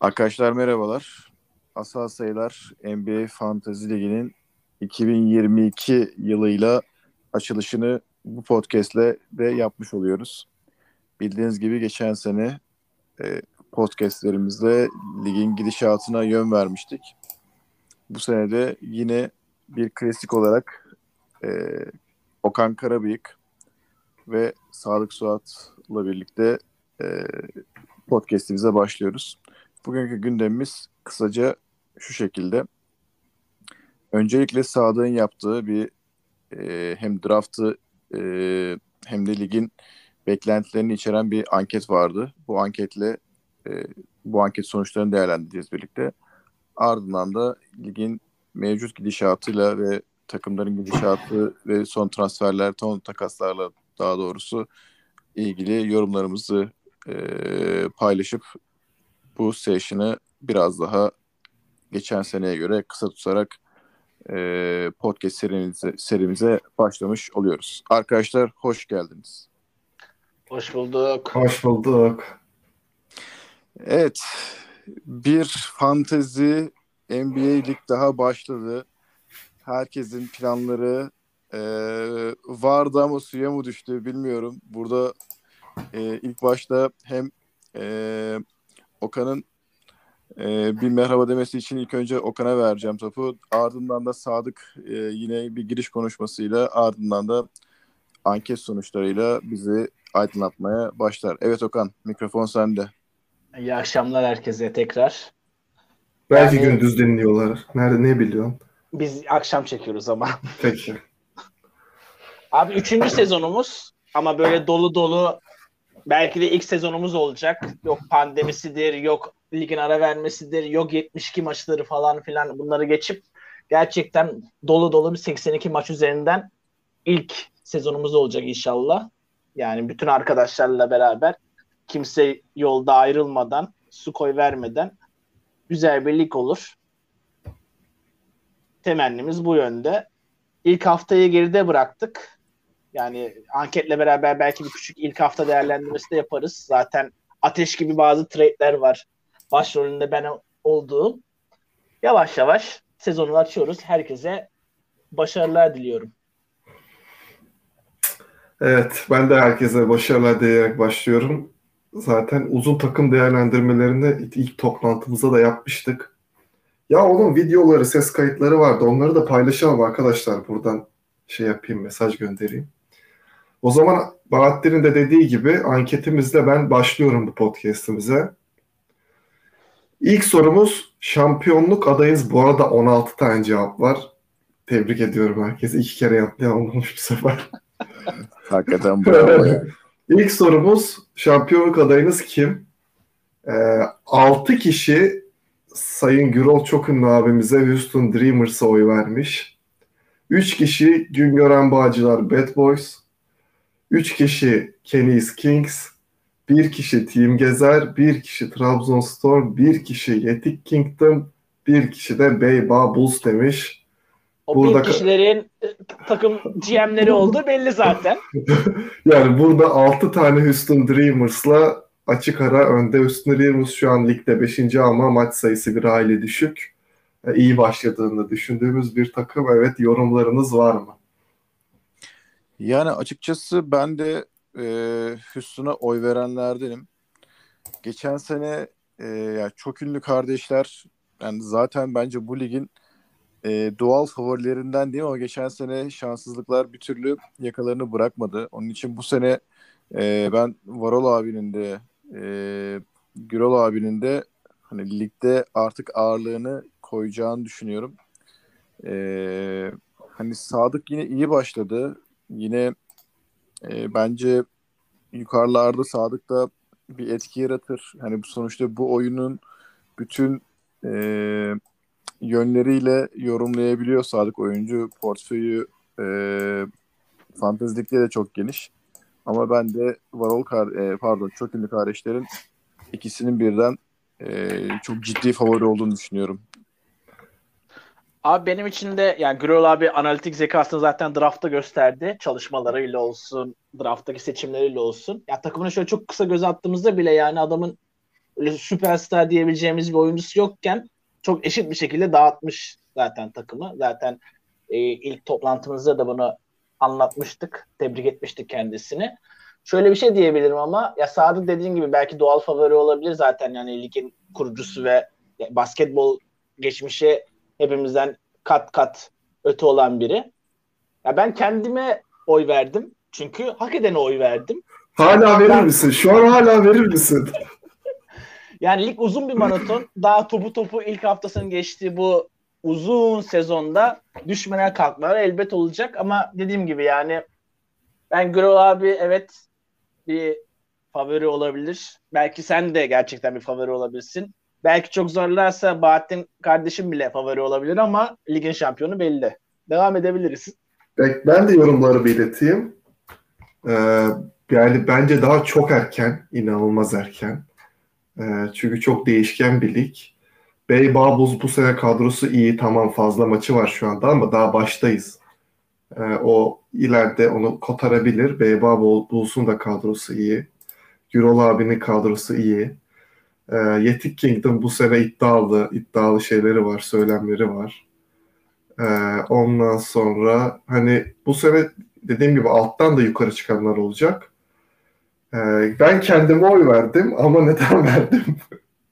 Arkadaşlar merhabalar. Asal Sayılar NBA Fantasy Ligi'nin 2022 yılıyla açılışını bu podcastle de yapmış oluyoruz. Bildiğiniz gibi geçen sene e, podcastlerimizde ligin gidişatına yön vermiştik. Bu sene de yine bir klasik olarak e, Okan Karabıyık ve Sadık Suat'la birlikte e, podcastimize başlıyoruz. Bugünkü gündemimiz kısaca şu şekilde. Öncelikle Sadık'ın yaptığı bir e, hem draftı e, hem de ligin beklentilerini içeren bir anket vardı. Bu anketle e, bu anket sonuçlarını değerlendireceğiz birlikte. Ardından da ligin mevcut gidişatıyla ve takımların gidişatı ve son transferler, son takaslarla daha doğrusu ilgili yorumlarımızı e, paylaşıp bu session'ı biraz daha geçen seneye göre kısa tutarak e, podcast serimize, serimize başlamış oluyoruz. Arkadaşlar hoş geldiniz. Hoş bulduk. Hoş bulduk. Evet, bir fantezi NBA lig daha başladı. Herkesin planları e, vardı ama suya mı düştü bilmiyorum. Burada e, ilk başta hem e, Okan'ın e, bir merhaba demesi için ilk önce Okan'a vereceğim topu. Ardından da Sadık e, yine bir giriş konuşmasıyla ardından da anket sonuçlarıyla bizi aydınlatmaya başlar. Evet Okan mikrofon sende. İyi akşamlar herkese tekrar. Belki yani, gündüz dinliyorlar. Nerede ne biliyorsun? Biz akşam çekiyoruz ama. Peki. Abi üçüncü sezonumuz ama böyle dolu dolu belki de ilk sezonumuz olacak. Yok pandemisidir, yok ligin ara vermesidir, yok 72 maçları falan filan bunları geçip gerçekten dolu dolu bir 82 maç üzerinden ilk sezonumuz olacak inşallah. Yani bütün arkadaşlarla beraber kimse yolda ayrılmadan, su koy vermeden güzel bir lig olur. Temennimiz bu yönde. İlk haftayı geride bıraktık. Yani anketle beraber belki bir küçük ilk hafta değerlendirmesi de yaparız. Zaten ateş gibi bazı trade'ler var. Başrolünde ben olduğum. Yavaş yavaş sezonu açıyoruz. Herkese başarılar diliyorum. Evet, ben de herkese başarılar dileyerek başlıyorum. Zaten uzun takım değerlendirmelerini ilk toplantımızda da yapmıştık. Ya onun videoları, ses kayıtları vardı. Onları da paylaşalım arkadaşlar buradan şey yapayım, mesaj göndereyim. O zaman Bahattin'in de dediği gibi anketimizle ben başlıyorum bu podcast'imize. İlk sorumuz şampiyonluk adayız. Bu arada 16 tane cevap var. Tebrik ediyorum herkese. İki kere yanıtlayan olmamış bu sefer. Hakikaten bravo. İlk sorumuz şampiyonluk adayınız kim? Ee, 6 kişi Sayın Gürol çok ünlü abimize Houston Dreamers'a oy vermiş. 3 kişi Güngören Bağcılar Bad Boys. 3 kişi Kenny's Kings, bir kişi Team Gezer, bir kişi Trabzonspor, bir kişi Yetik Kingdom, bir kişi de Beyba Bulls demiş. O burada... bir kişilerin e, takım GM'leri olduğu belli zaten. yani burada 6 tane Houston Dreamers'la açık ara önde. Houston Dreamers şu an ligde 5. ama maç sayısı bir aile düşük. E, iyi başladığını düşündüğümüz bir takım. Evet yorumlarınız var mı? Yani açıkçası ben de e, Hüsnü'ne oy verenlerdenim. Geçen sene e, yani çok ünlü kardeşler yani zaten bence bu ligin e, doğal favorilerinden değil mi? Ama geçen sene şanssızlıklar bir türlü yakalarını bırakmadı. Onun için bu sene e, ben Varol abinin de e, Gürol abinin de hani ligde artık ağırlığını koyacağını düşünüyorum. E, hani Sadık yine iyi başladı yine e, bence yukarılarda Sadık'ta bir etki yaratır. Hani bu sonuçta bu oyunun bütün e, yönleriyle yorumlayabiliyor Sadık oyuncu. Portföyü e, fantezlikte de çok geniş. Ama ben de Varol kar e, pardon çok ünlü kardeşlerin ikisinin birden e, çok ciddi favori olduğunu düşünüyorum. Abi benim için de yani Grol abi analitik zekasını zaten draftta gösterdi. Çalışmalarıyla olsun, drafttaki seçimleriyle olsun. Ya takımına şöyle çok kısa göz attığımızda bile yani adamın öyle süperstar diyebileceğimiz bir oyuncusu yokken çok eşit bir şekilde dağıtmış zaten takımı. Zaten e, ilk toplantımızda da bunu anlatmıştık. Tebrik etmiştik kendisini. Şöyle bir şey diyebilirim ama ya Sadık dediğin gibi belki doğal favori olabilir zaten yani ligin kurucusu ve basketbol geçmişi hepimizden kat kat öte olan biri. Ya ben kendime oy verdim. Çünkü hak edene oy verdim. Hala verir misin? Şu an hala verir misin? yani lig uzun bir maraton. Daha topu topu ilk haftasının geçtiği bu uzun sezonda düşmeler kalkmalar elbet olacak ama dediğim gibi yani ben Grol abi evet bir favori olabilir. Belki sen de gerçekten bir favori olabilirsin. Belki çok zorlarsa Bahattin kardeşim bile favori olabilir ama ligin şampiyonu belli. Devam edebiliriz. Ben de yorumları belirteyim. Ee, yani bence daha çok erken, inanılmaz erken. Ee, çünkü çok değişken bir lig. Bey Babuz bu sene kadrosu iyi, tamam fazla maçı var şu anda ama daha baştayız. Ee, o ileride onu kotarabilir. Bey Babuz'un da kadrosu iyi. Gürol abinin kadrosu iyi. Ee, Yetik Kingdom bu sene iddialı, iddialı şeyleri var, söylemleri var. Ee, ondan sonra hani bu sene dediğim gibi alttan da yukarı çıkanlar olacak. Ee, ben kendime oy verdim ama neden verdim?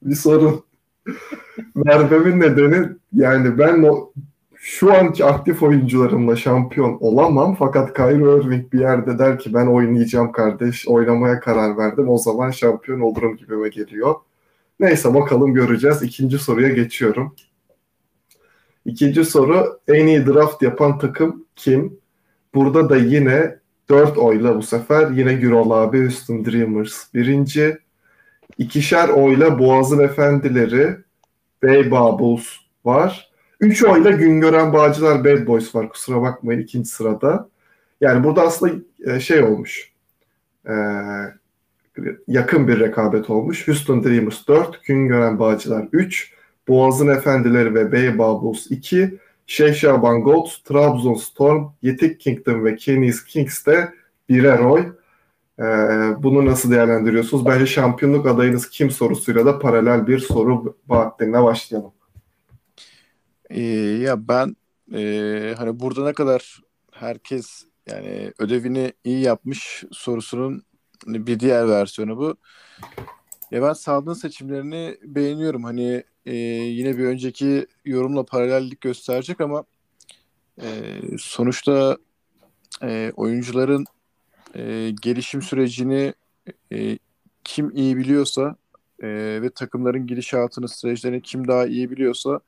bir sorun. Vermemin nedeni yani ben o şu anki aktif oyuncularımla şampiyon olamam fakat Kyrie Irving bir yerde der ki ben oynayacağım kardeş oynamaya karar verdim o zaman şampiyon olurum gibime geliyor. Neyse bakalım göreceğiz. İkinci soruya geçiyorum. İkinci soru en iyi draft yapan takım kim? Burada da yine 4 oyla bu sefer yine Gürol abi Houston Dreamers birinci. İkişer oyla Boğaz'ın Efendileri Bey Bubbles var. 3 oyla Güngören Bağcılar Bad Boys var. Kusura bakmayın ikinci sırada. Yani burada aslında e, şey olmuş. E, yakın bir rekabet olmuş. Houston Dreamers 4, Güngören Bağcılar 3, Boğaz'ın Efendileri ve Bey Bubbles 2, Şeyh Gold, Trabzonstorm, Yetik Kingdom ve Kenny's Kings de birer oy. Ee, bunu nasıl değerlendiriyorsunuz? Bence şampiyonluk adayınız kim sorusuyla da paralel bir soru Bahattin'le başlayalım. Ee, ya ben e, hani burada ne kadar herkes yani ödevini iyi yapmış sorusunun bir diğer versiyonu bu. Ya ben sağlığın seçimlerini beğeniyorum. Hani e, yine bir önceki yorumla paralellik gösterecek ama e, sonuçta e, oyuncuların e, gelişim sürecini e, kim iyi biliyorsa e, ve takımların gidişatını, stratejilerini kim daha iyi biliyorsa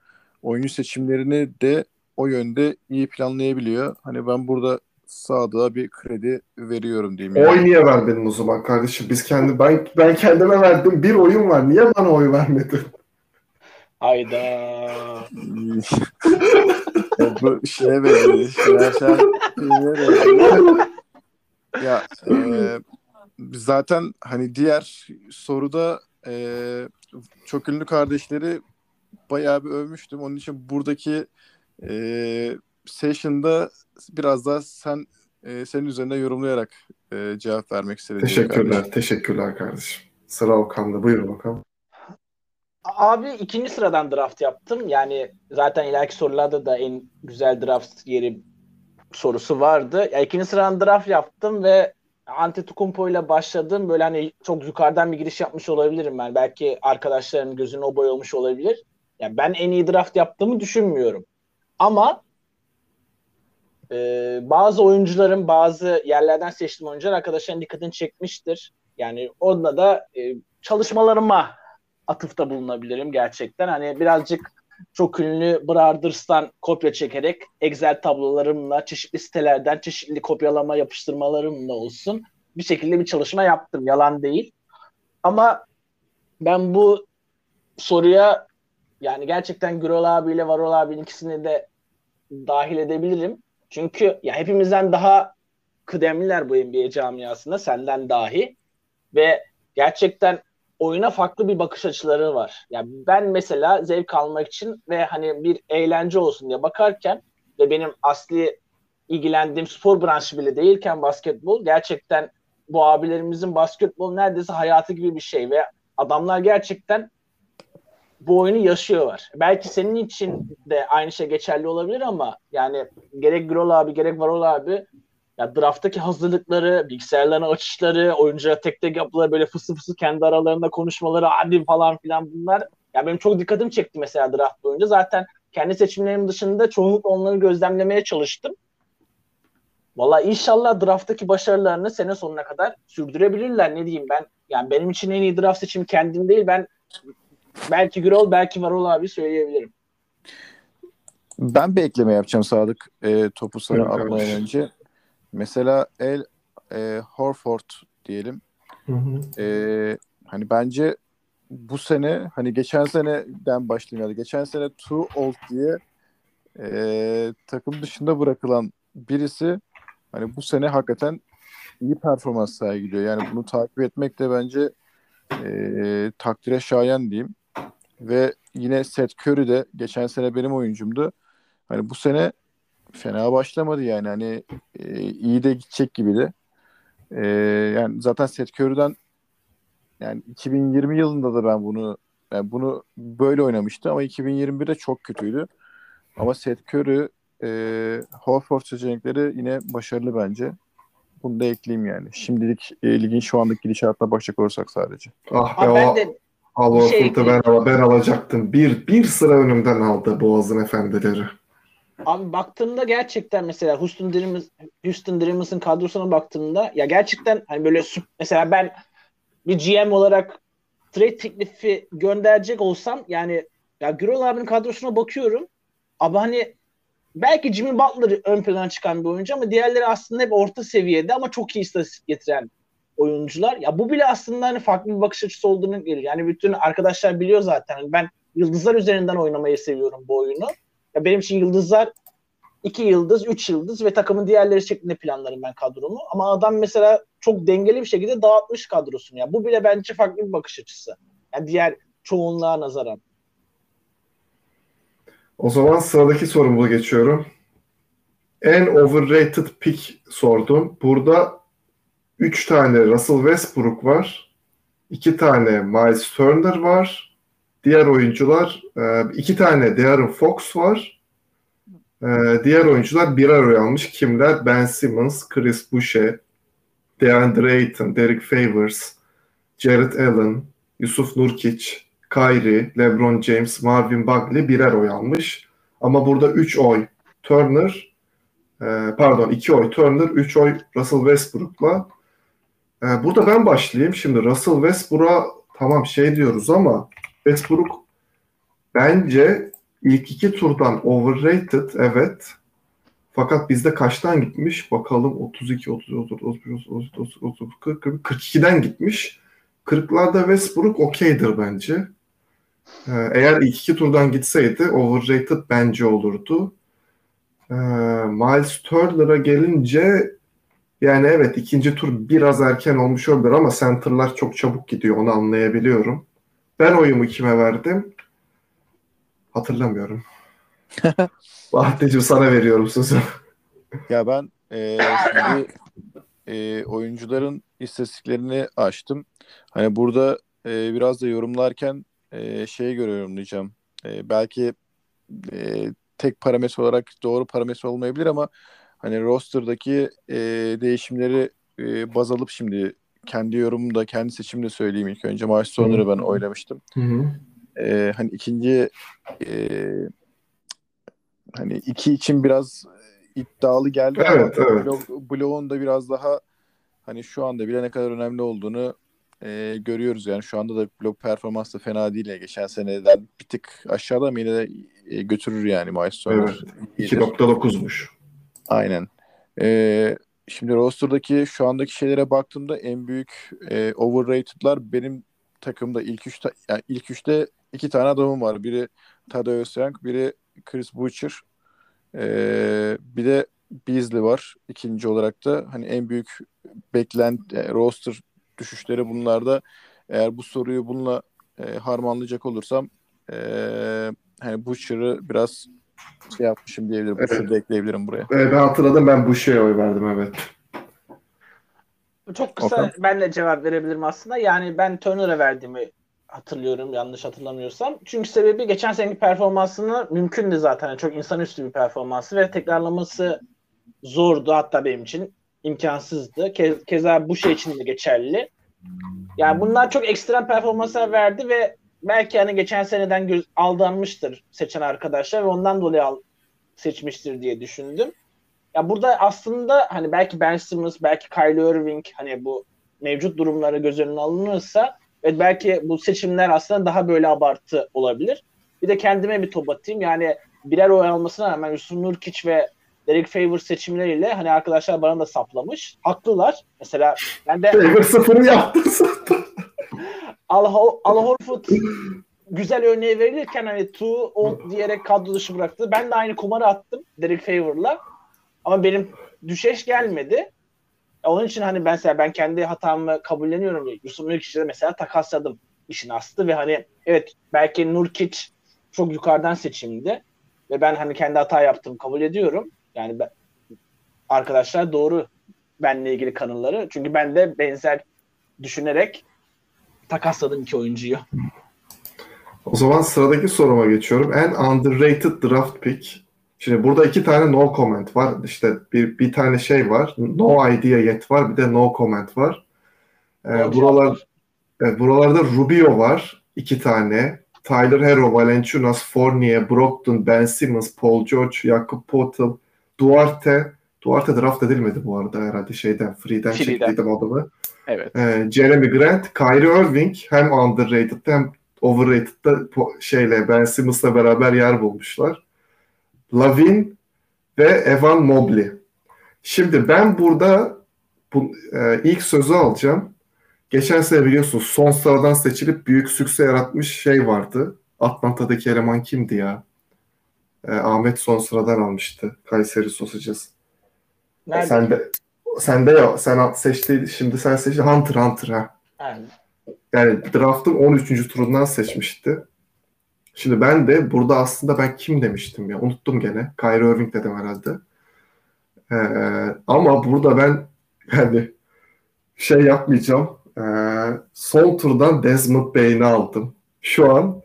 oyuncu seçimlerini de o yönde iyi planlayabiliyor. Hani ben burada Sadık'a bir kredi veriyorum diyeyim. Yani. Oy niye vermedin o zaman kardeşim? Biz kendi ben ben kendime verdim. Bir oyun var. Niye bana oy vermedin? Hayda. Bu şeye benziyor. ya e, zaten hani diğer soruda e, çok ünlü kardeşleri bayağı bir övmüştüm. Onun için buradaki e, session'da biraz daha sen e, senin üzerine yorumlayarak e, cevap vermek istedim. Teşekkürler, kardeşim. teşekkürler kardeşim. Sıra Okan'da. Buyur bakalım. Abi ikinci sıradan draft yaptım. Yani zaten ileriki sorularda da en güzel draft yeri sorusu vardı. Ya ikinci sıradan draft yaptım ve Antetokounmpo ile başladım. Böyle hani çok yukarıdan bir giriş yapmış olabilirim ben. Belki arkadaşların gözünü o boy olmuş olabilir. Yani ben en iyi draft yaptığımı düşünmüyorum. Ama e, bazı oyuncuların bazı yerlerden seçtiğim oyuncular arkadaşların dikkatini çekmiştir. Yani onda da e, çalışmalarıma atıfta bulunabilirim gerçekten. Hani birazcık çok ünlü Brothers'tan kopya çekerek Excel tablolarımla çeşitli sitelerden çeşitli kopyalama yapıştırmalarımla olsun bir şekilde bir çalışma yaptım. Yalan değil. Ama ben bu soruya yani gerçekten Gürol abiyle Varol abinin ikisini de dahil edebilirim. Çünkü ya hepimizden daha kıdemliler bu NBA camiasında senden dahi ve gerçekten oyuna farklı bir bakış açıları var. Yani ben mesela zevk almak için ve hani bir eğlence olsun diye bakarken ve benim asli ilgilendiğim spor branşı bile değilken basketbol gerçekten bu abilerimizin basketbol neredeyse hayatı gibi bir şey ve adamlar gerçekten bu oyunu yaşıyorlar. Belki senin için de aynı şey geçerli olabilir ama yani gerek Grol abi gerek Varol abi ya drafttaki hazırlıkları, bilgisayarlarına açışları, oyuncuya tek tek yapıları böyle fısı fısı kendi aralarında konuşmaları hadi falan filan bunlar ya benim çok dikkatim çekti mesela draft boyunca. Zaten kendi seçimlerim dışında çoğunlukla onları gözlemlemeye çalıştım. Valla inşallah drafttaki başarılarını sene sonuna kadar sürdürebilirler. Ne diyeyim ben? Yani benim için en iyi draft seçim kendim değil. Ben belki Gürol belki Varol abi söyleyebilirim. Ben bir ekleme yapacağım Sadık e, topu sana Evet, atmadan evet. önce. Mesela El e, Horford diyelim. Hı hı. E, hani bence bu sene hani geçen seneden başlayayım ya da geçen sene too old diye e, takım dışında bırakılan birisi hani bu sene hakikaten iyi performans sergiliyor. Yani bunu takip etmek de bence e, takdire şayan diyeyim. Ve yine Seth Curry de geçen sene benim oyuncumdu. Hani bu sene fena başlamadı yani. Hani e, iyi de gidecek gibi de. E, yani zaten Seth Curry'den yani 2020 yılında da ben bunu yani bunu böyle oynamıştı ama 2021'de çok kötüydü. Ama Seth Curry e, Horford seçenekleri yine başarılı bence. Bunu da ekleyeyim yani. Şimdilik e, ligin şu andaki gidişatına bakacak olursak sadece. Ah be Ama o ben de Al şey ben, al- ben alacaktım. Bir, bir sıra önümden aldı Boğaz'ın efendileri. Abi baktığımda gerçekten mesela Houston Dreamers, Houston Dreamers'ın kadrosuna baktığımda ya gerçekten hani böyle mesela ben bir GM olarak trade teklifi gönderecek olsam yani ya Gürol abinin kadrosuna bakıyorum ama hani belki Jimmy Butler ön plana çıkan bir oyuncu ama diğerleri aslında hep orta seviyede ama çok iyi istatistik getiren oyuncular. Ya bu bile aslında hani farklı bir bakış açısı olduğunu gelir. Yani bütün arkadaşlar biliyor zaten. Ben yıldızlar üzerinden oynamayı seviyorum bu oyunu. Ya benim için yıldızlar iki yıldız, üç yıldız ve takımın diğerleri şeklinde planlarım ben kadromu. Ama adam mesela çok dengeli bir şekilde dağıtmış kadrosunu. Ya bu bile bence farklı bir bakış açısı. Yani diğer çoğunluğa nazaran. O zaman sıradaki sorumuza geçiyorum. En overrated pick sordum. Burada 3 tane Russell Westbrook var. 2 tane Miles Turner var. Diğer oyuncular 2 tane De'Aaron Fox var. E, Diğer oyuncular birer oy almış. Kimler? Ben Simmons, Chris Boucher, DeAndre Ayton, Derek Favors, Jared Allen, Yusuf Nurkic, Kyrie, LeBron James, Marvin Bagley birer oy almış. Ama burada 3 oy Turner, e, pardon 2 oy Turner, 3 oy Russell Westbrook'la. E, burada ben başlayayım. Şimdi Russell Westbrook'a tamam şey diyoruz ama Westbrook bence ilk iki turdan overrated evet. Fakat bizde kaçtan gitmiş? Bakalım 32, 30, 30, 31, 30, 30, 30, 40, 40, 42'den gitmiş. 40'larda Westbrook okeydir bence. Ee, Eğer ilk iki turdan gitseydi overrated bence olurdu. Ee, Miles Turner'a gelince yani evet ikinci tur biraz erken olmuş olabilir ama center'lar çok çabuk gidiyor onu anlayabiliyorum. Ben oyumu kime verdim? Hatırlamıyorum. Bahattin'cim sana veriyorum sözü. Ya ben e, şimdi e, oyuncuların istatistiklerini açtım. Hani burada e, biraz da yorumlarken e, şeyi görüyorum diyeceğim. E, belki e, tek parametre olarak doğru parametre olmayabilir ama hani roster'daki e, değişimleri e, baz alıp şimdi kendi yorumumda, kendi seçimde söyleyeyim ilk önce. Miles Turner'ı ben oylamıştım. Hı hı. E, hani ikinci e, hani iki için biraz iddialı geldi ama Evet, evet. blok, bloğun da biraz daha hani şu anda bile ne kadar önemli olduğunu e, görüyoruz yani şu anda da blok performansı da fena değil. Geçen seneden bir tık aşağıda ama yine de e, götürür yani Turner. İyidir. 2.9'muş. Aynen. Ee, şimdi roster'daki şu andaki şeylere baktığımda en büyük e, overrated'lar benim takımda ilk üç ta- yani ilk üçte iki tane adamım var. Biri Tadeusz Young, biri Chris Boucher. Ee, bir de Beasley var ikinci olarak da. Hani en büyük beklent e, roster düşüşleri bunlarda. Eğer bu soruyu bununla e, harmanlayacak olursam e, hani Butcher'ı biraz şey yapmışım diyebilirim. Evet. Butcher'ı da ekleyebilirim buraya. Ee, ben hatırladım ben bu şeye oy verdim evet. Çok kısa Okan? ben de cevap verebilirim aslında. Yani ben Turner'a verdiğimi hatırlıyorum yanlış hatırlamıyorsam. Çünkü sebebi geçen seneki performansını mümkündü zaten. Çok insanüstü bir performansı ve tekrarlaması zordu hatta benim için. imkansızdı. Ke keza bu şey için de geçerli. Yani bunlar çok ekstrem performanslar verdi ve belki hani geçen seneden göz aldanmıştır seçen arkadaşlar ve ondan dolayı al seçmiştir diye düşündüm. Ya burada aslında hani belki Ben Simmons, belki Kyrie Irving hani bu mevcut durumları göz önüne alınırsa ve belki bu seçimler aslında daha böyle abartı olabilir. Bir de kendime bir top atayım. Yani birer oy almasına rağmen Yusuf Nurkic ve Derek Favors seçimleriyle hani arkadaşlar bana da saplamış. Haklılar. Mesela ben de Favor sıfırı yaptın zaten. Al, Al Horford güzel örneği verilirken hani too old diyerek kadro dışı bıraktı. Ben de aynı kumarı attım Derek Favor'la. Ama benim düşeş gelmedi. Onun için hani ben mesela ben kendi hatamı kabulleniyorum. Yusuf Nurkic'e mesela takasladım işin aslı ve hani evet belki Nurkic çok yukarıdan seçimdi ve ben hani kendi hata yaptım kabul ediyorum. Yani ben, arkadaşlar doğru benle ilgili kanılları. Çünkü ben de benzer düşünerek takasladım iki oyuncuyu. O zaman sıradaki soruma geçiyorum. En underrated draft pick. Şimdi burada iki tane no comment var. İşte bir, bir tane şey var. No idea yet var. Bir de no comment var. Ee, buralar, evet, buralarda Rubio var. iki tane. Tyler Hero, Valenciunas, Fournier, Brogdon, Ben Simmons, Paul George, Jakob Poeltl, Duarte. Duarte draft edilmedi bu arada herhalde şeyden, Free'den, Free'den. çektiydim adamı. Evet. Ee, Jeremy Grant, Kyrie Irving hem underrated hem overrated'da şeyle Ben Simmons'la beraber yer bulmuşlar. Lavin ve Evan Mobley. Şimdi ben burada bu, e, ilk sözü alacağım. Geçen sene biliyorsunuz son sıradan seçilip büyük sükse yaratmış şey vardı. Atlanta'daki eleman kimdi ya? E, Ahmet son sıradan almıştı. Kayseri Sausages. Nerede? Sen de sen de ya sen seçtiydin şimdi sen seçtin Hunter Hunter ha. Yani, Yani draft'ın 13. turundan seçmişti. Şimdi ben de burada aslında ben kim demiştim ya unuttum gene. Kyrie Irving dedim herhalde. Ee, ama burada ben yani şey yapmayacağım. Ee, son turdan Desmond Bane'i aldım. Şu an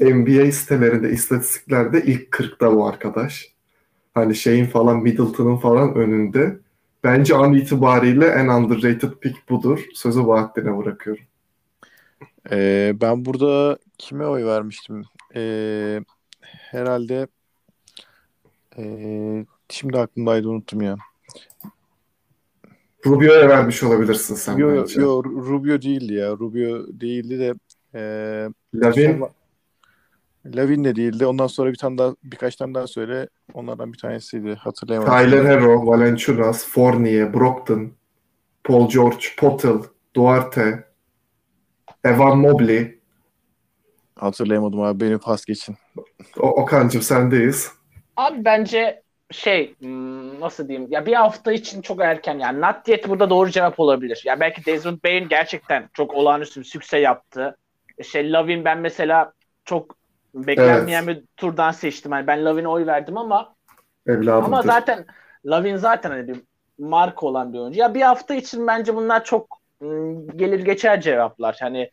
NBA sitelerinde, istatistiklerde ilk 40'ta bu arkadaş. Hani şeyin falan Middleton'ın falan önünde. Bence an itibariyle en underrated pick budur. Sözü Bahattin'e bırakıyorum. Ee, ben burada kime oy vermiştim? Ee, herhalde ee, şimdi aklımdaydı unuttum ya. Rubio'ya vermiş olabilirsin sen Yo, yo, bence. yo, Rubio değildi ya. Rubio değildi de ee, Lavin, sonra- Lavin de değildi. Ondan sonra bir tane daha birkaç tane daha söyle. Onlardan bir tanesiydi. Hatırlayamadım. Tyler Hero, Valenciunas, Fournier, Brogdon, Paul George, Potel, Duarte, Evan Mobley. Hatırlayamadım abi. Beni pas geçin. O Okan'cığım sendeyiz. Abi bence şey hmm, nasıl diyeyim ya bir hafta için çok erken yani not yet burada doğru cevap olabilir. Ya belki Desmond Bain gerçekten çok olağanüstü bir sükse yaptı. Şey Lavin ben mesela çok beklenmeyen bir turdan seçtim. Yani ben Lavin'e oy verdim ama Evladımdır. ama zaten Lavin zaten hani bir marka olan bir oyuncu. Ya bir hafta için bence bunlar çok hmm, gelir geçer cevaplar. Hani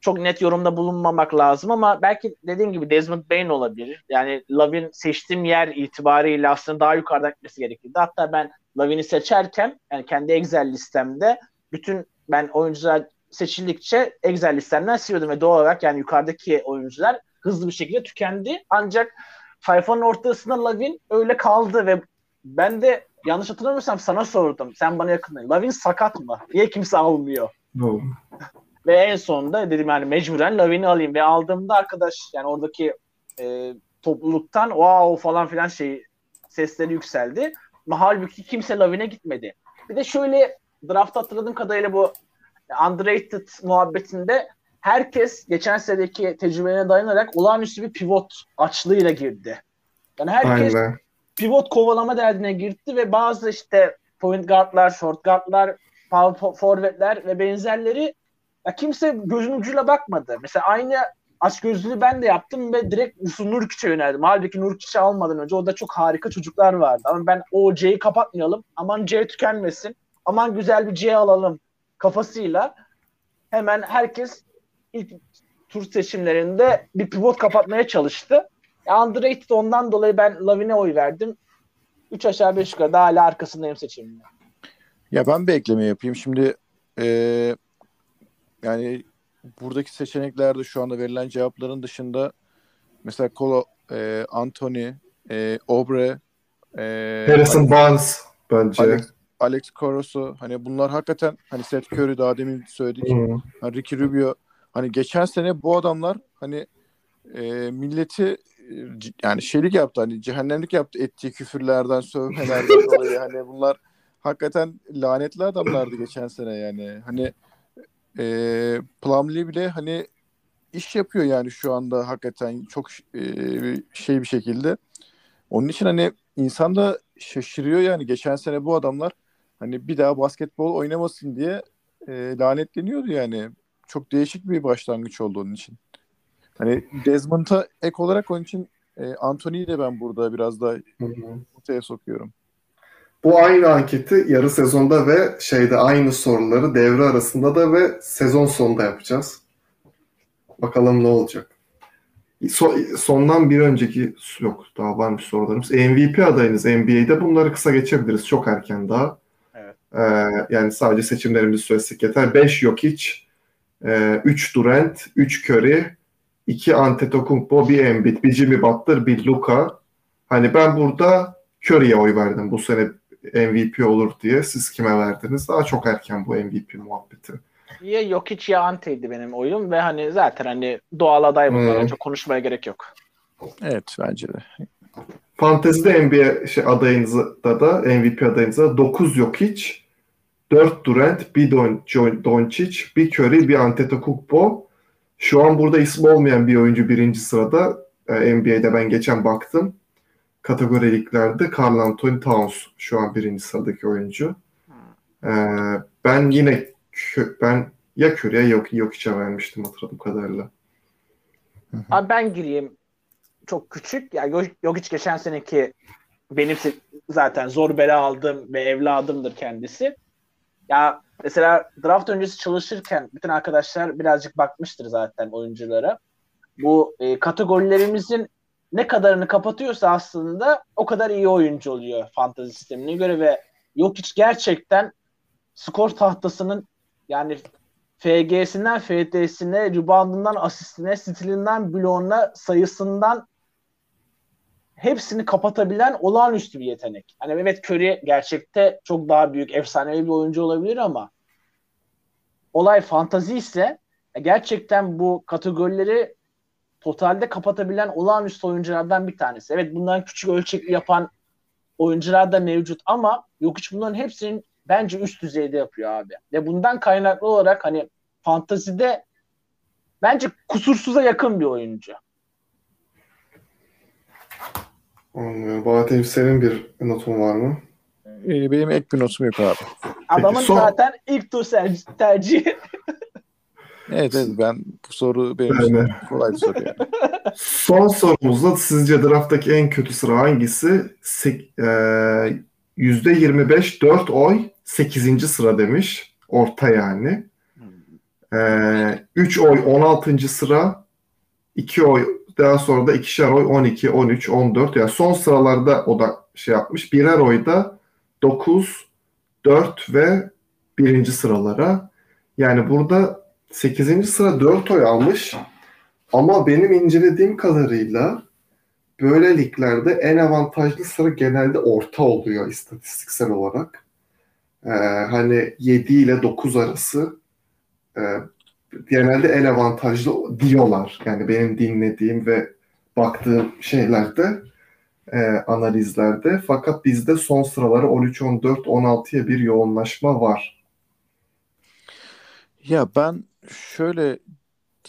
çok net yorumda bulunmamak lazım ama belki dediğim gibi Desmond Bain olabilir. Yani Lavin seçtiğim yer itibariyle aslında daha yukarıdan gitmesi gerekirdi. Hatta ben Lavin'i seçerken yani kendi Excel listemde bütün ben oyuncular seçildikçe Excel listemden siliyordum ve doğal olarak yani yukarıdaki oyuncular hızlı bir şekilde tükendi. Ancak sayfanın ortasında Lavin öyle kaldı ve ben de yanlış hatırlamıyorsam sana sordum. Sen bana yakındın. Lavin sakat mı? Niye kimse almıyor? No. Ve en sonunda dedim yani mecburen Lavin'i alayım ve aldığımda arkadaş yani oradaki e, topluluktan wow falan filan şey sesleri yükseldi. Ama halbuki kimse Lavin'e gitmedi. Bir de şöyle draft hatırladığım kadarıyla bu underrated muhabbetinde herkes geçen senedeki tecrübelerine dayanarak olağanüstü bir pivot açlığıyla girdi. Yani herkes Aynen. pivot kovalama derdine girdi ve bazı işte point guardlar, short guardlar, power fo- forvetler ve benzerleri ya kimse gözün ucuyla bakmadı. Mesela aynı aç gözlülüğü ben de yaptım ve direkt Yusuf Nurkic'e yöneldim. Halbuki Nurkic'i almadan önce orada çok harika çocuklar vardı. Ama ben o C'yi kapatmayalım. Aman C tükenmesin. Aman güzel bir C alalım kafasıyla hemen herkes ilk tur seçimlerinde bir pivot kapatmaya çalıştı. Underrated ondan dolayı ben Lavin'e oy verdim. 3 aşağı 5 yukarı daha hala arkasındayım seçimimde. Ya ben bir ekleme yapayım. Şimdi ee, yani buradaki seçeneklerde şu anda verilen cevapların dışında mesela Kolo, e, Anthony, e, Obre, e, Harrison Barnes bence. Alex, Alex Caruso hani bunlar hakikaten hani Seth Curry daha demin söyledik. Hı. Hani Ricky Rubio hani geçen sene bu adamlar hani e, milleti e, yani şeylik yaptı hani cehennemlik yaptı ettiği küfürlerden sövmelerden dolayı hani bunlar hakikaten lanetli adamlardı geçen sene yani hani e, Plumlee bile hani iş yapıyor yani şu anda hakikaten çok e, şey bir şekilde. Onun için hani insan da şaşırıyor yani geçen sene bu adamlar hani bir daha basketbol oynamasın diye e, lanetleniyordu yani. Çok değişik bir başlangıç oldu onun için. Hani Desmond'a ek olarak onun için e, Anthony'yi de ben burada biraz daha ortaya sokuyorum. Bu aynı anketi yarı sezonda ve şeyde aynı soruları devre arasında da ve sezon sonunda yapacağız. Bakalım ne olacak. So- sondan bir önceki yok daha varmış sorularımız. MVP adayınız NBA'de bunları kısa geçebiliriz. Çok erken daha. Evet. Ee, yani sadece seçimlerimizi söylesek yeter. 5 Jokic, 3 Durant, 3 Curry, 2 Antetokounmpo, 1 Embiid, bir Jimmy Butler, bir Luka. Hani ben burada Curry'e oy verdim bu sene MVP olur diye. Siz kime verdiniz? Daha çok erken bu MVP muhabbeti. Ya Jokic ya Ante'ydi benim oyum ve hani zaten hani doğal aday bunlara Hmm. çok konuşmaya gerek yok. Evet bence de. Fantezide NBA şey adayınızda da MVP adayınızda 9 Jokic, 4 Durant, 1 Don, Don- Doncic, 1 Curry, 1 Antetokounmpo. Şu an burada ismi olmayan bir oyuncu birinci sırada. Ee, NBA'de ben geçen baktım. Kategoriliklerde Karl Anthony Towns şu an birinci sıradaki oyuncu. Ee, ben yine ben ya Curry'e yok Jokic'e vermiştim hatırladığım kadarıyla. Abi ben gireyim çok küçük. Ya Yo- Jokic geçen seneki benim zaten zor bela aldığım ve evladımdır kendisi. Ya mesela draft öncesi çalışırken bütün arkadaşlar birazcık bakmıştır zaten oyunculara. Bu e, kategorilerimizin ne kadarını kapatıyorsa aslında o kadar iyi oyuncu oluyor fantasy sistemine göre ve Jokic gerçekten skor tahtasının yani FG'sinden FT'sine, reboundından asistine, stilinden bloğuna, sayısından hepsini kapatabilen olağanüstü bir yetenek. Hani evet Curry gerçekte çok daha büyük, efsanevi bir oyuncu olabilir ama olay fantazi ise gerçekten bu kategorileri totalde kapatabilen olağanüstü oyunculardan bir tanesi. Evet bundan küçük ölçekli yapan oyuncular da mevcut ama yok hiç bunların hepsinin bence üst düzeyde yapıyor abi. Ve bundan kaynaklı olarak hani fantazide bence kusursuza yakın bir oyuncu. Anlıyorum. Bahattin senin bir notun var mı? Ee, benim ek bir notum yok abi. Adamın son- zaten ilk tur tercihi. Evet evet ben bu soru benim için Yani. kolay bir soru yani. Son sorumuzda sizce drafttaki en kötü sıra hangisi? Sek- e, %25 4 oy 8. sıra demiş. Orta yani. E, 3 oy 16. sıra 2 oy daha sonra da ikişer oy 12, 13, 14. Yani son sıralarda o da şey yapmış. Birer oy da 9, 4 ve 1. sıralara. Yani burada 8. sıra 4 oy almış. Ama benim incelediğim kadarıyla böyle liglerde en avantajlı sıra genelde orta oluyor istatistiksel olarak. Ee, hani 7 ile 9 arası e, genelde en avantajlı diyorlar. Yani benim dinlediğim ve baktığım şeylerde e, analizlerde. Fakat bizde son sıraları 13, 14, 16'ya bir yoğunlaşma var. Ya ben şöyle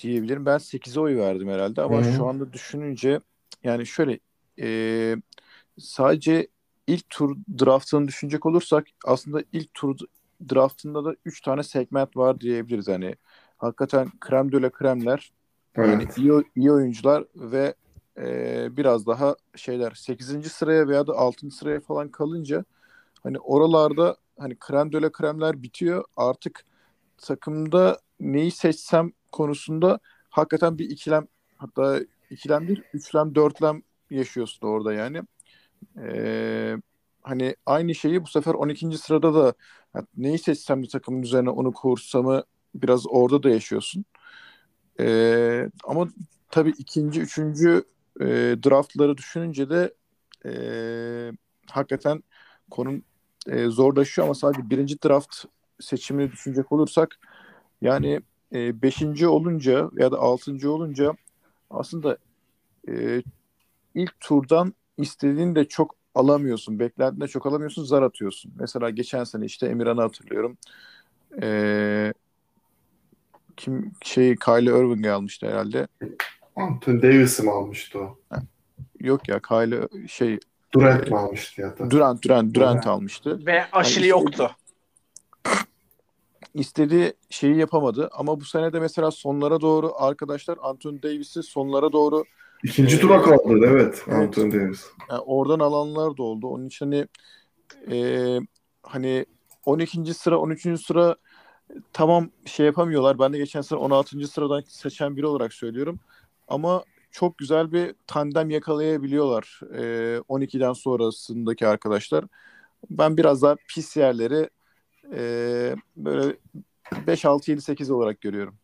diyebilirim. Ben 8'e oy verdim herhalde ama Hı hı. şu anda düşününce yani şöyle e, sadece ilk tur draftını düşünecek olursak aslında ilk tur draftında da 3 tane segment var diyebiliriz. Hani hakikaten krem de la kremler yani Evet. iyi, iyi oyuncular ve e, biraz daha şeyler 8. sıraya veya da 6. sıraya falan kalınca hani oralarda hani krem de la kremler bitiyor. Artık takımda neyi seçsem konusunda hakikaten bir ikilem hatta ikilem bir üçlem dörtlem yaşıyorsun orada yani. Ee, hani aynı şeyi bu sefer 12. sırada da yani neyi seçsem bir takımın üzerine onu kursamı biraz orada da yaşıyorsun. Ee, ama tabii ikinci, üçüncü e, draftları düşününce de e, hakikaten konum e, zorlaşıyor ama sadece birinci draft seçimini düşünecek olursak yani e, beşinci olunca ya da altıncı olunca aslında e, ilk turdan istediğini de çok alamıyorsun. Beklediğinde çok alamıyorsun. Zar atıyorsun. Mesela geçen sene işte Emirhan'ı hatırlıyorum. E, kim şey Kylie Irving'i almıştı herhalde. Anthony Davis'i mi almıştı o? Yok ya Kylie şey Durant mi almıştı ya da? Durant Durant Durant almıştı. Ve aşırı Yani yoktu. istediği şeyi yapamadı ama bu sene de mesela sonlara doğru arkadaşlar Anthony Davis'i sonlara doğru İkinci Ee, tura kaldı evet evet. Anthony Davis. yani oradan alanlar da oldu. Onun için hani e, hani 12. sıra 13. sıra tamam şey yapamıyorlar. Ben de geçen sene 16. sıradan seçen biri olarak söylüyorum. Ama çok güzel bir tandem yakalayabiliyorlar e, 12'den sonrasındaki arkadaşlar. Ben biraz daha pis yerleri e, böyle 5, 6, 7, 8 olarak görüyorum.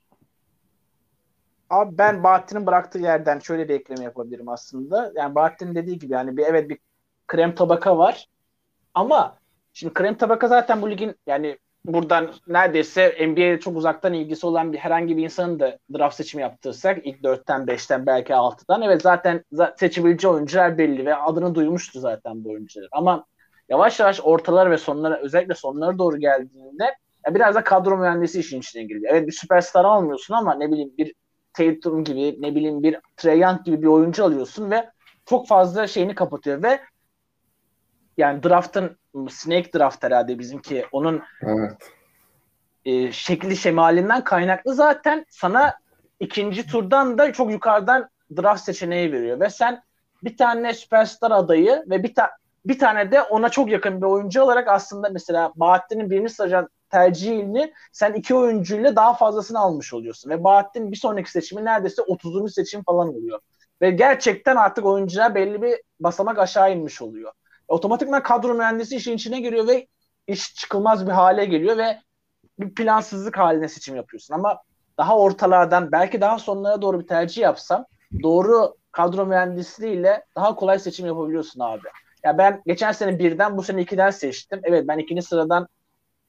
Abi ben Bahattin'in bıraktığı yerden şöyle bir ekleme yapabilirim aslında. Yani Bahattin'in dediği gibi yani bir evet bir krem tabaka var. Ama şimdi krem tabaka zaten bu ligin yani buradan neredeyse NBA'ye çok uzaktan ilgisi olan bir herhangi bir insanın da draft seçimi yaptırsak ilk 4'ten 5'ten belki 6'dan evet zaten za- seçebileceği oyuncular belli ve adını duymuştu zaten bu oyuncular. Ama yavaş yavaş ortalara ve sonlara özellikle sonlara doğru geldiğinde ya biraz da kadro mühendisi işin içine giriyor. Evet bir süperstar almıyorsun ama ne bileyim bir Tatum gibi ne bileyim bir Trae Young gibi bir oyuncu alıyorsun ve çok fazla şeyini kapatıyor ve yani draftın snake draft herhalde bizimki onun Evet. e, şekli şemalinden kaynaklı zaten sana ikinci turdan da çok yukarıdan draft seçeneği veriyor ve sen bir tane süperstar adayı ve bir ta bir tane de ona çok yakın bir oyuncu olarak aslında mesela Bahattin'in birinci sıradan tercihini sen iki oyuncuyla daha fazlasını almış oluyorsun. Ve Bahattin bir sonraki seçimi neredeyse 30. seçim falan oluyor. Ve gerçekten artık oyuncular belli bir basamak aşağı inmiş oluyor. Otomatikman kadro mühendisi işin içine giriyor ve iş çıkılmaz bir hale geliyor ve bir plansızlık haline seçim yapıyorsun. Ama daha ortalardan belki daha sonlara doğru bir tercih yapsam doğru kadro mühendisliğiyle daha kolay seçim yapabiliyorsun abi. Ya ben geçen sene birden bu sene ikiden seçtim. Evet ben ikinci sıradan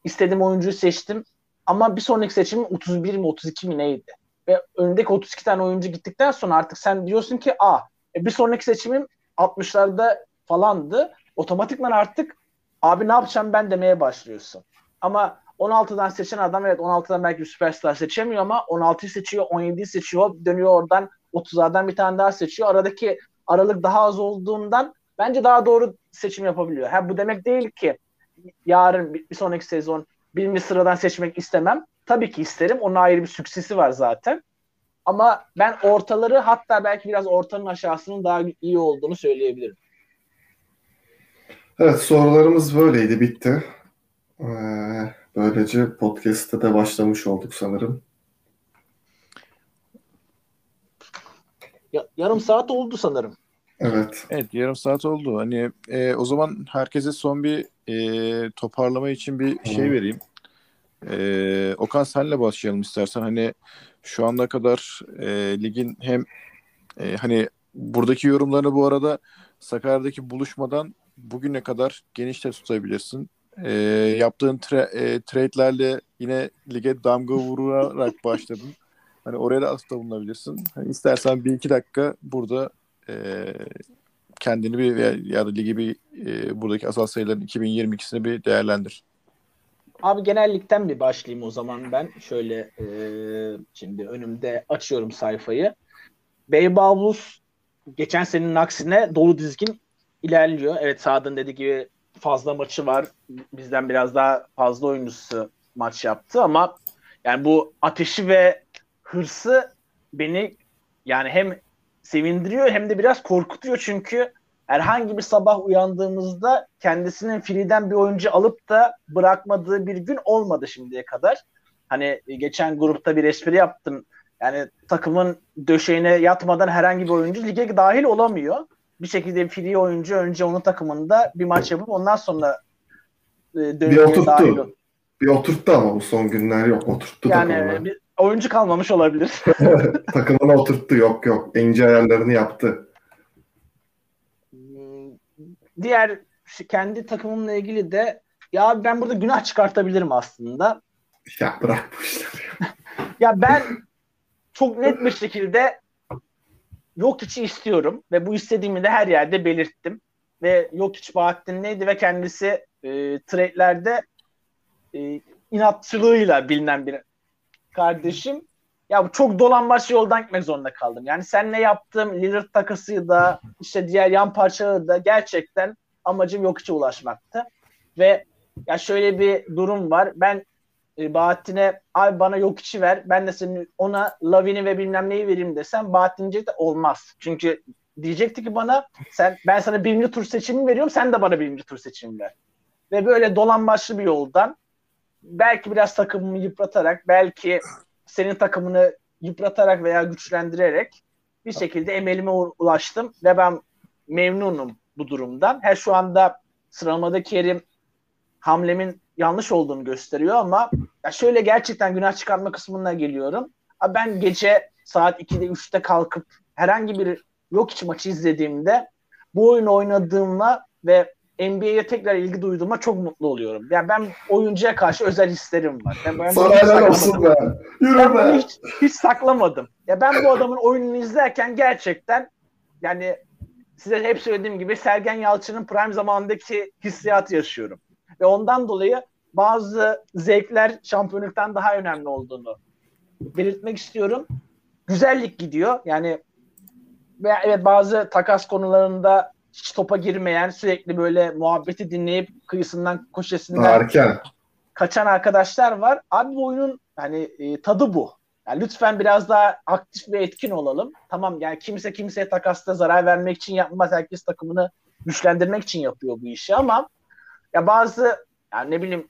istediğim oyuncuyu seçtim. Ama bir sonraki seçimim 31 mi 32 mi neydi? Ve önündeki 32 tane oyuncu gittikten sonra artık sen diyorsun ki a e, bir sonraki seçimim 60'larda falandı. Otomatikman artık abi ne yapacağım ben demeye başlıyorsun. Ama 16'dan seçen adam evet 16'dan belki bir süperstar seçemiyor ama 16'yı seçiyor, 17'yi seçiyor, dönüyor oradan 30'lardan bir tane daha seçiyor. Aradaki aralık daha az olduğundan bence daha doğru seçim yapabiliyor. Ha bu demek değil ki yarın bir sonraki sezon birinci sıradan seçmek istemem. Tabii ki isterim. Onun ayrı bir süksesi var zaten. Ama ben ortaları hatta belki biraz ortanın aşağısının daha iyi olduğunu söyleyebilirim. Evet sorularımız böyleydi bitti. Ee, böylece podcast'te de başlamış olduk sanırım. Ya, yarım saat oldu sanırım. Evet. Evet yarım saat oldu. Hani e, o zaman herkese son bir e, toparlama için bir şey Hı. vereyim. E, Okan senle başlayalım istersen. Hani şu ana kadar e, ligin hem e, hani buradaki yorumlarını bu arada Sakarya'daki buluşmadan bugüne kadar geniş de tutabilirsin. E, yaptığın tra- e, trade'lerle yine lige damga vurarak başladın. Hani oraya da atıfta bulunabilirsin. Hani istersen bir iki dakika burada e, kendini bir ya, ya da ligi bir e, buradaki asal sayıların 2022'sini bir değerlendir. Abi genellikten bir başlayayım o zaman ben. Şöyle e, şimdi önümde açıyorum sayfayı. Beybavuz geçen senenin aksine dolu dizgin ilerliyor. Evet Saad'ın dediği gibi fazla maçı var. Bizden biraz daha fazla oyuncusu maç yaptı ama yani bu ateşi ve hırsı beni yani hem sevindiriyor hem de biraz korkutuyor çünkü herhangi bir sabah uyandığımızda kendisinin free'den bir oyuncu alıp da bırakmadığı bir gün olmadı şimdiye kadar. Hani geçen grupta bir espri yaptım. Yani takımın döşeğine yatmadan herhangi bir oyuncu lige dahil olamıyor. Bir şekilde free oyuncu önce onun takımında bir maç yapıp ondan sonra e, döngüye oturttu. dahil ol- Bir oturttu ama bu son günler yok. Oturttu Yani takımına. bir oyuncu kalmamış olabilir. Takımına oturttu. Yok yok. İnce ayarlarını yaptı. Hmm, Diğer kendi takımımla ilgili de ya ben burada günah çıkartabilirim aslında. Ya bırak bu işleri. Ya ben çok net bir şekilde yok içi istiyorum ve bu istediğimi de her yerde belirttim. Ve yok iç Bahattin neydi ve kendisi e, trade'lerde e, inatçılığıyla bilinen bir kardeşim. Ya bu çok dolambaç yoldan gitmek zorunda kaldım. Yani sen ne yaptım Lillard takası da işte diğer yan parçaları da gerçekten amacım yok içe ulaşmaktı. Ve ya şöyle bir durum var. Ben e, Bahattin'e abi bana yok içi ver. Ben de senin ona Lavin'i ve bilmem neyi vereyim desem Bahattin diyecek de olmaz. Çünkü diyecekti ki bana sen ben sana birinci tur seçimi veriyorum sen de bana birinci tur seçimi ver. Ve böyle dolambaçlı bir yoldan belki biraz takımımı yıpratarak belki senin takımını yıpratarak veya güçlendirerek bir şekilde emelime ulaştım ve ben memnunum bu durumdan. Her şu anda sıralamada Kerim hamlemin yanlış olduğunu gösteriyor ama ya şöyle gerçekten günah çıkarma kısmına geliyorum. Abi ben gece saat 2'de 3'te kalkıp herhangi bir yok iç maçı izlediğimde bu oyunu oynadığımla ve NBA'ye tekrar ilgi duyduğuma çok mutlu oluyorum. Yani ben oyuncuya karşı özel hislerim var. Yani ben Sana helal olsun be. Yürü Ben be. hiç, hiç saklamadım. Ya ben bu adamın oyununu izlerken gerçekten yani size hep söylediğim gibi Sergen Yalçın'ın prime zamanındaki hissiyatı yaşıyorum. Ve ondan dolayı bazı zevkler şampiyonluktan daha önemli olduğunu belirtmek istiyorum. Güzellik gidiyor. Yani ve evet bazı takas konularında hiç topa girmeyen, sürekli böyle muhabbeti dinleyip kıyısından köşesinden Daha erken. kaçan arkadaşlar var. Abi bu oyunun hani e, tadı bu. Yani lütfen biraz daha aktif ve etkin olalım. Tamam yani kimse kimseye takasta zarar vermek için yapmaz. Herkes takımını güçlendirmek için yapıyor bu işi ama ya bazı yani ne bileyim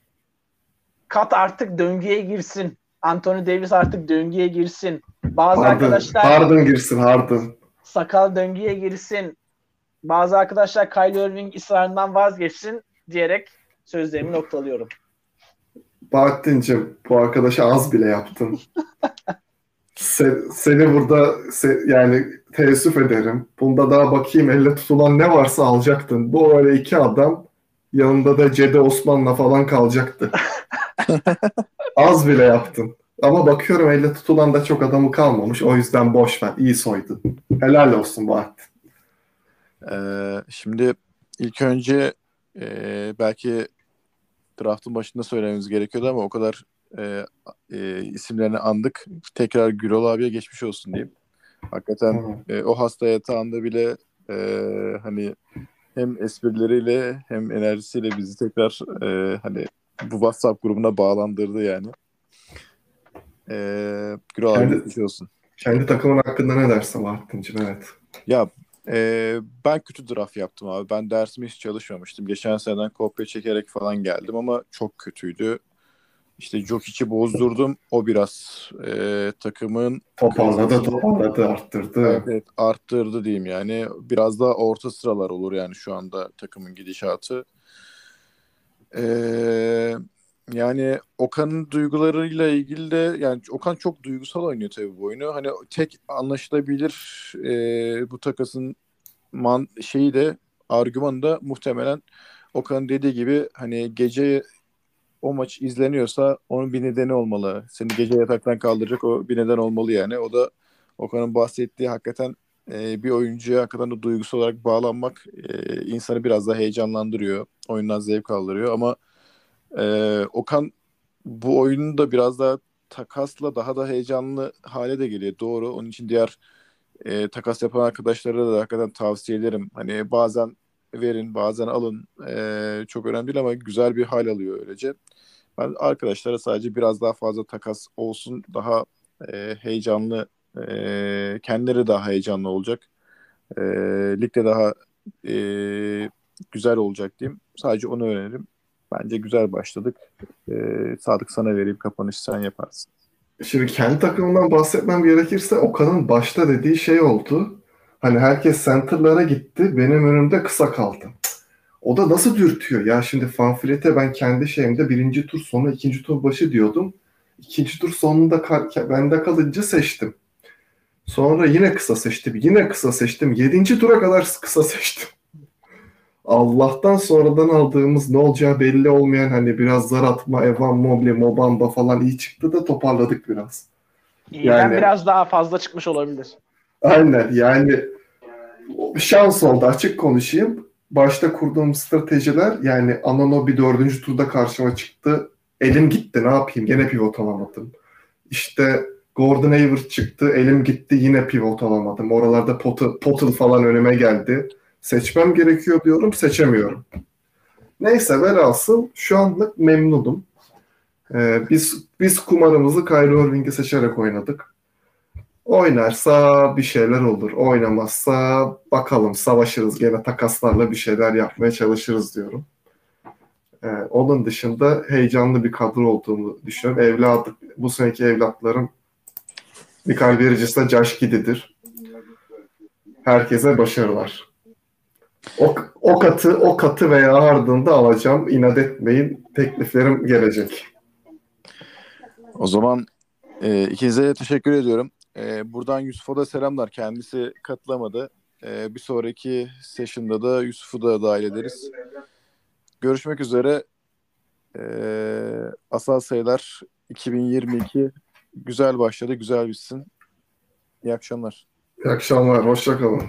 kat artık döngüye girsin. Anthony Davis artık döngüye girsin. Bazı Harden, arkadaşlar Harden girsin Harden. sakal döngüye girsin. Bazı arkadaşlar Kyrie Irving ısrarından vazgeçsin diyerek sözlerimi noktalıyorum. Bahattin'cim bu arkadaşa az bile yaptın. Se- seni burada se- yani teessüf ederim. Bunda daha bakayım elle tutulan ne varsa alacaktın. Bu öyle iki adam yanında da Cede Osman'la falan kalacaktı. az bile yaptın. Ama bakıyorum elle tutulan da çok adamı kalmamış. O yüzden boş ver. İyi soydun. Helal olsun Bahattin. Ee, şimdi ilk önce e, belki draftın başında söylememiz gerekiyordu ama o kadar e, e, isimlerini andık. Tekrar Gürol abiye geçmiş olsun diyeyim. Hakikaten e, o hasta yatağında bile e, hani hem esprileriyle hem enerjisiyle bizi tekrar e, hani bu WhatsApp grubuna bağlandırdı yani. E, Gürol abi Kendi- geçmiş olsun. Kendi takımın hakkında ne dersin Bahattin'cim? Evet. Ya e, ben kötü draft yaptım abi. Ben dersimi hiç çalışmamıştım. Geçen seneden kopya çekerek falan geldim ama çok kötüydü. İşte Jokic'i bozdurdum. O biraz e, takımın Toparladı, toparladı, arttırdı. evet, evet, arttırdı diyeyim yani. Biraz daha orta sıralar olur yani şu anda takımın gidişatı. E, yani Okan'ın duygularıyla ilgili de yani Okan çok duygusal oynuyor tabii bu oyunu. Hani tek anlaşılabilir e, bu takasın man şeyi de argümanı da muhtemelen Okan'ın dediği gibi hani gece o maç izleniyorsa onun bir nedeni olmalı. Seni gece yataktan kaldıracak o bir neden olmalı yani. O da Okan'ın bahsettiği hakikaten e, bir oyuncuya hakikaten de duygusal olarak bağlanmak e, insanı biraz daha heyecanlandırıyor. Oyundan zevk aldırıyor ama e, Okan bu oyunu da biraz daha takasla daha da heyecanlı hale de geliyor. Doğru. Onun için diğer e, takas yapan arkadaşlara da hakikaten tavsiye ederim. Hani bazen verin, bazen alın. E, çok önemli değil ama güzel bir hal alıyor öylece. Ben arkadaşlara sadece biraz daha fazla takas olsun. Daha e, heyecanlı, kendileri daha heyecanlı olacak. E, ligde daha e, güzel olacak diyeyim. Sadece onu önerim. Bence güzel başladık. E, Sadık sana vereyim kapanışı sen yaparsın. Şimdi kendi takımından bahsetmem gerekirse Okan'ın başta dediği şey oldu. Hani herkes center'lara gitti. Benim önümde kısa kaldım. O da nasıl dürtüyor? Ya şimdi Fanfilete ben kendi şeyimde birinci tur sonu ikinci tur başı diyordum. İkinci tur sonunda bende kalınca seçtim. Sonra yine kısa seçtim. Yine kısa seçtim. Yedinci tura kadar kısa seçtim. Allah'tan sonradan aldığımız ne olacağı belli olmayan hani biraz zar atma, Evan Mobley, Mobamba falan iyi çıktı da toparladık biraz. İyiden Yani- biraz daha fazla çıkmış olabilir. Aynen yani şans oldu açık konuşayım. Başta kurduğum stratejiler yani Ananobi dördüncü turda karşıma çıktı. Elim gitti ne yapayım gene pivot alamadım. İşte Gordon Hayward çıktı elim gitti yine pivot alamadım. Oralarda Potter, Potter falan önüme geldi. Seçmem gerekiyor diyorum seçemiyorum. Neyse velhasıl şu anlık memnunum. Ee, biz biz kumarımızı Kyrie Irving'i seçerek oynadık. Oynarsa bir şeyler olur. Oynamazsa bakalım savaşırız. Gene takaslarla bir şeyler yapmaya çalışırız diyorum. Ee, onun dışında heyecanlı bir kadro olduğunu düşünüyorum. Evladı, bu seneki evlatlarım Mikael Bridges'la Josh Giddey'dir. Herkese başarılar. O, o katı o katı veya ardında alacağım. İnat etmeyin. Tekliflerim gelecek. O zaman e, ikinize de teşekkür ediyorum. E, buradan Yusuf'a da selamlar. Kendisi katılamadı. E, bir sonraki session'da da Yusuf'u da dahil ederiz. Görüşmek üzere. E, asal sayılar 2022 güzel başladı, güzel bitsin. İyi akşamlar. İyi akşamlar. Hoşça kalın.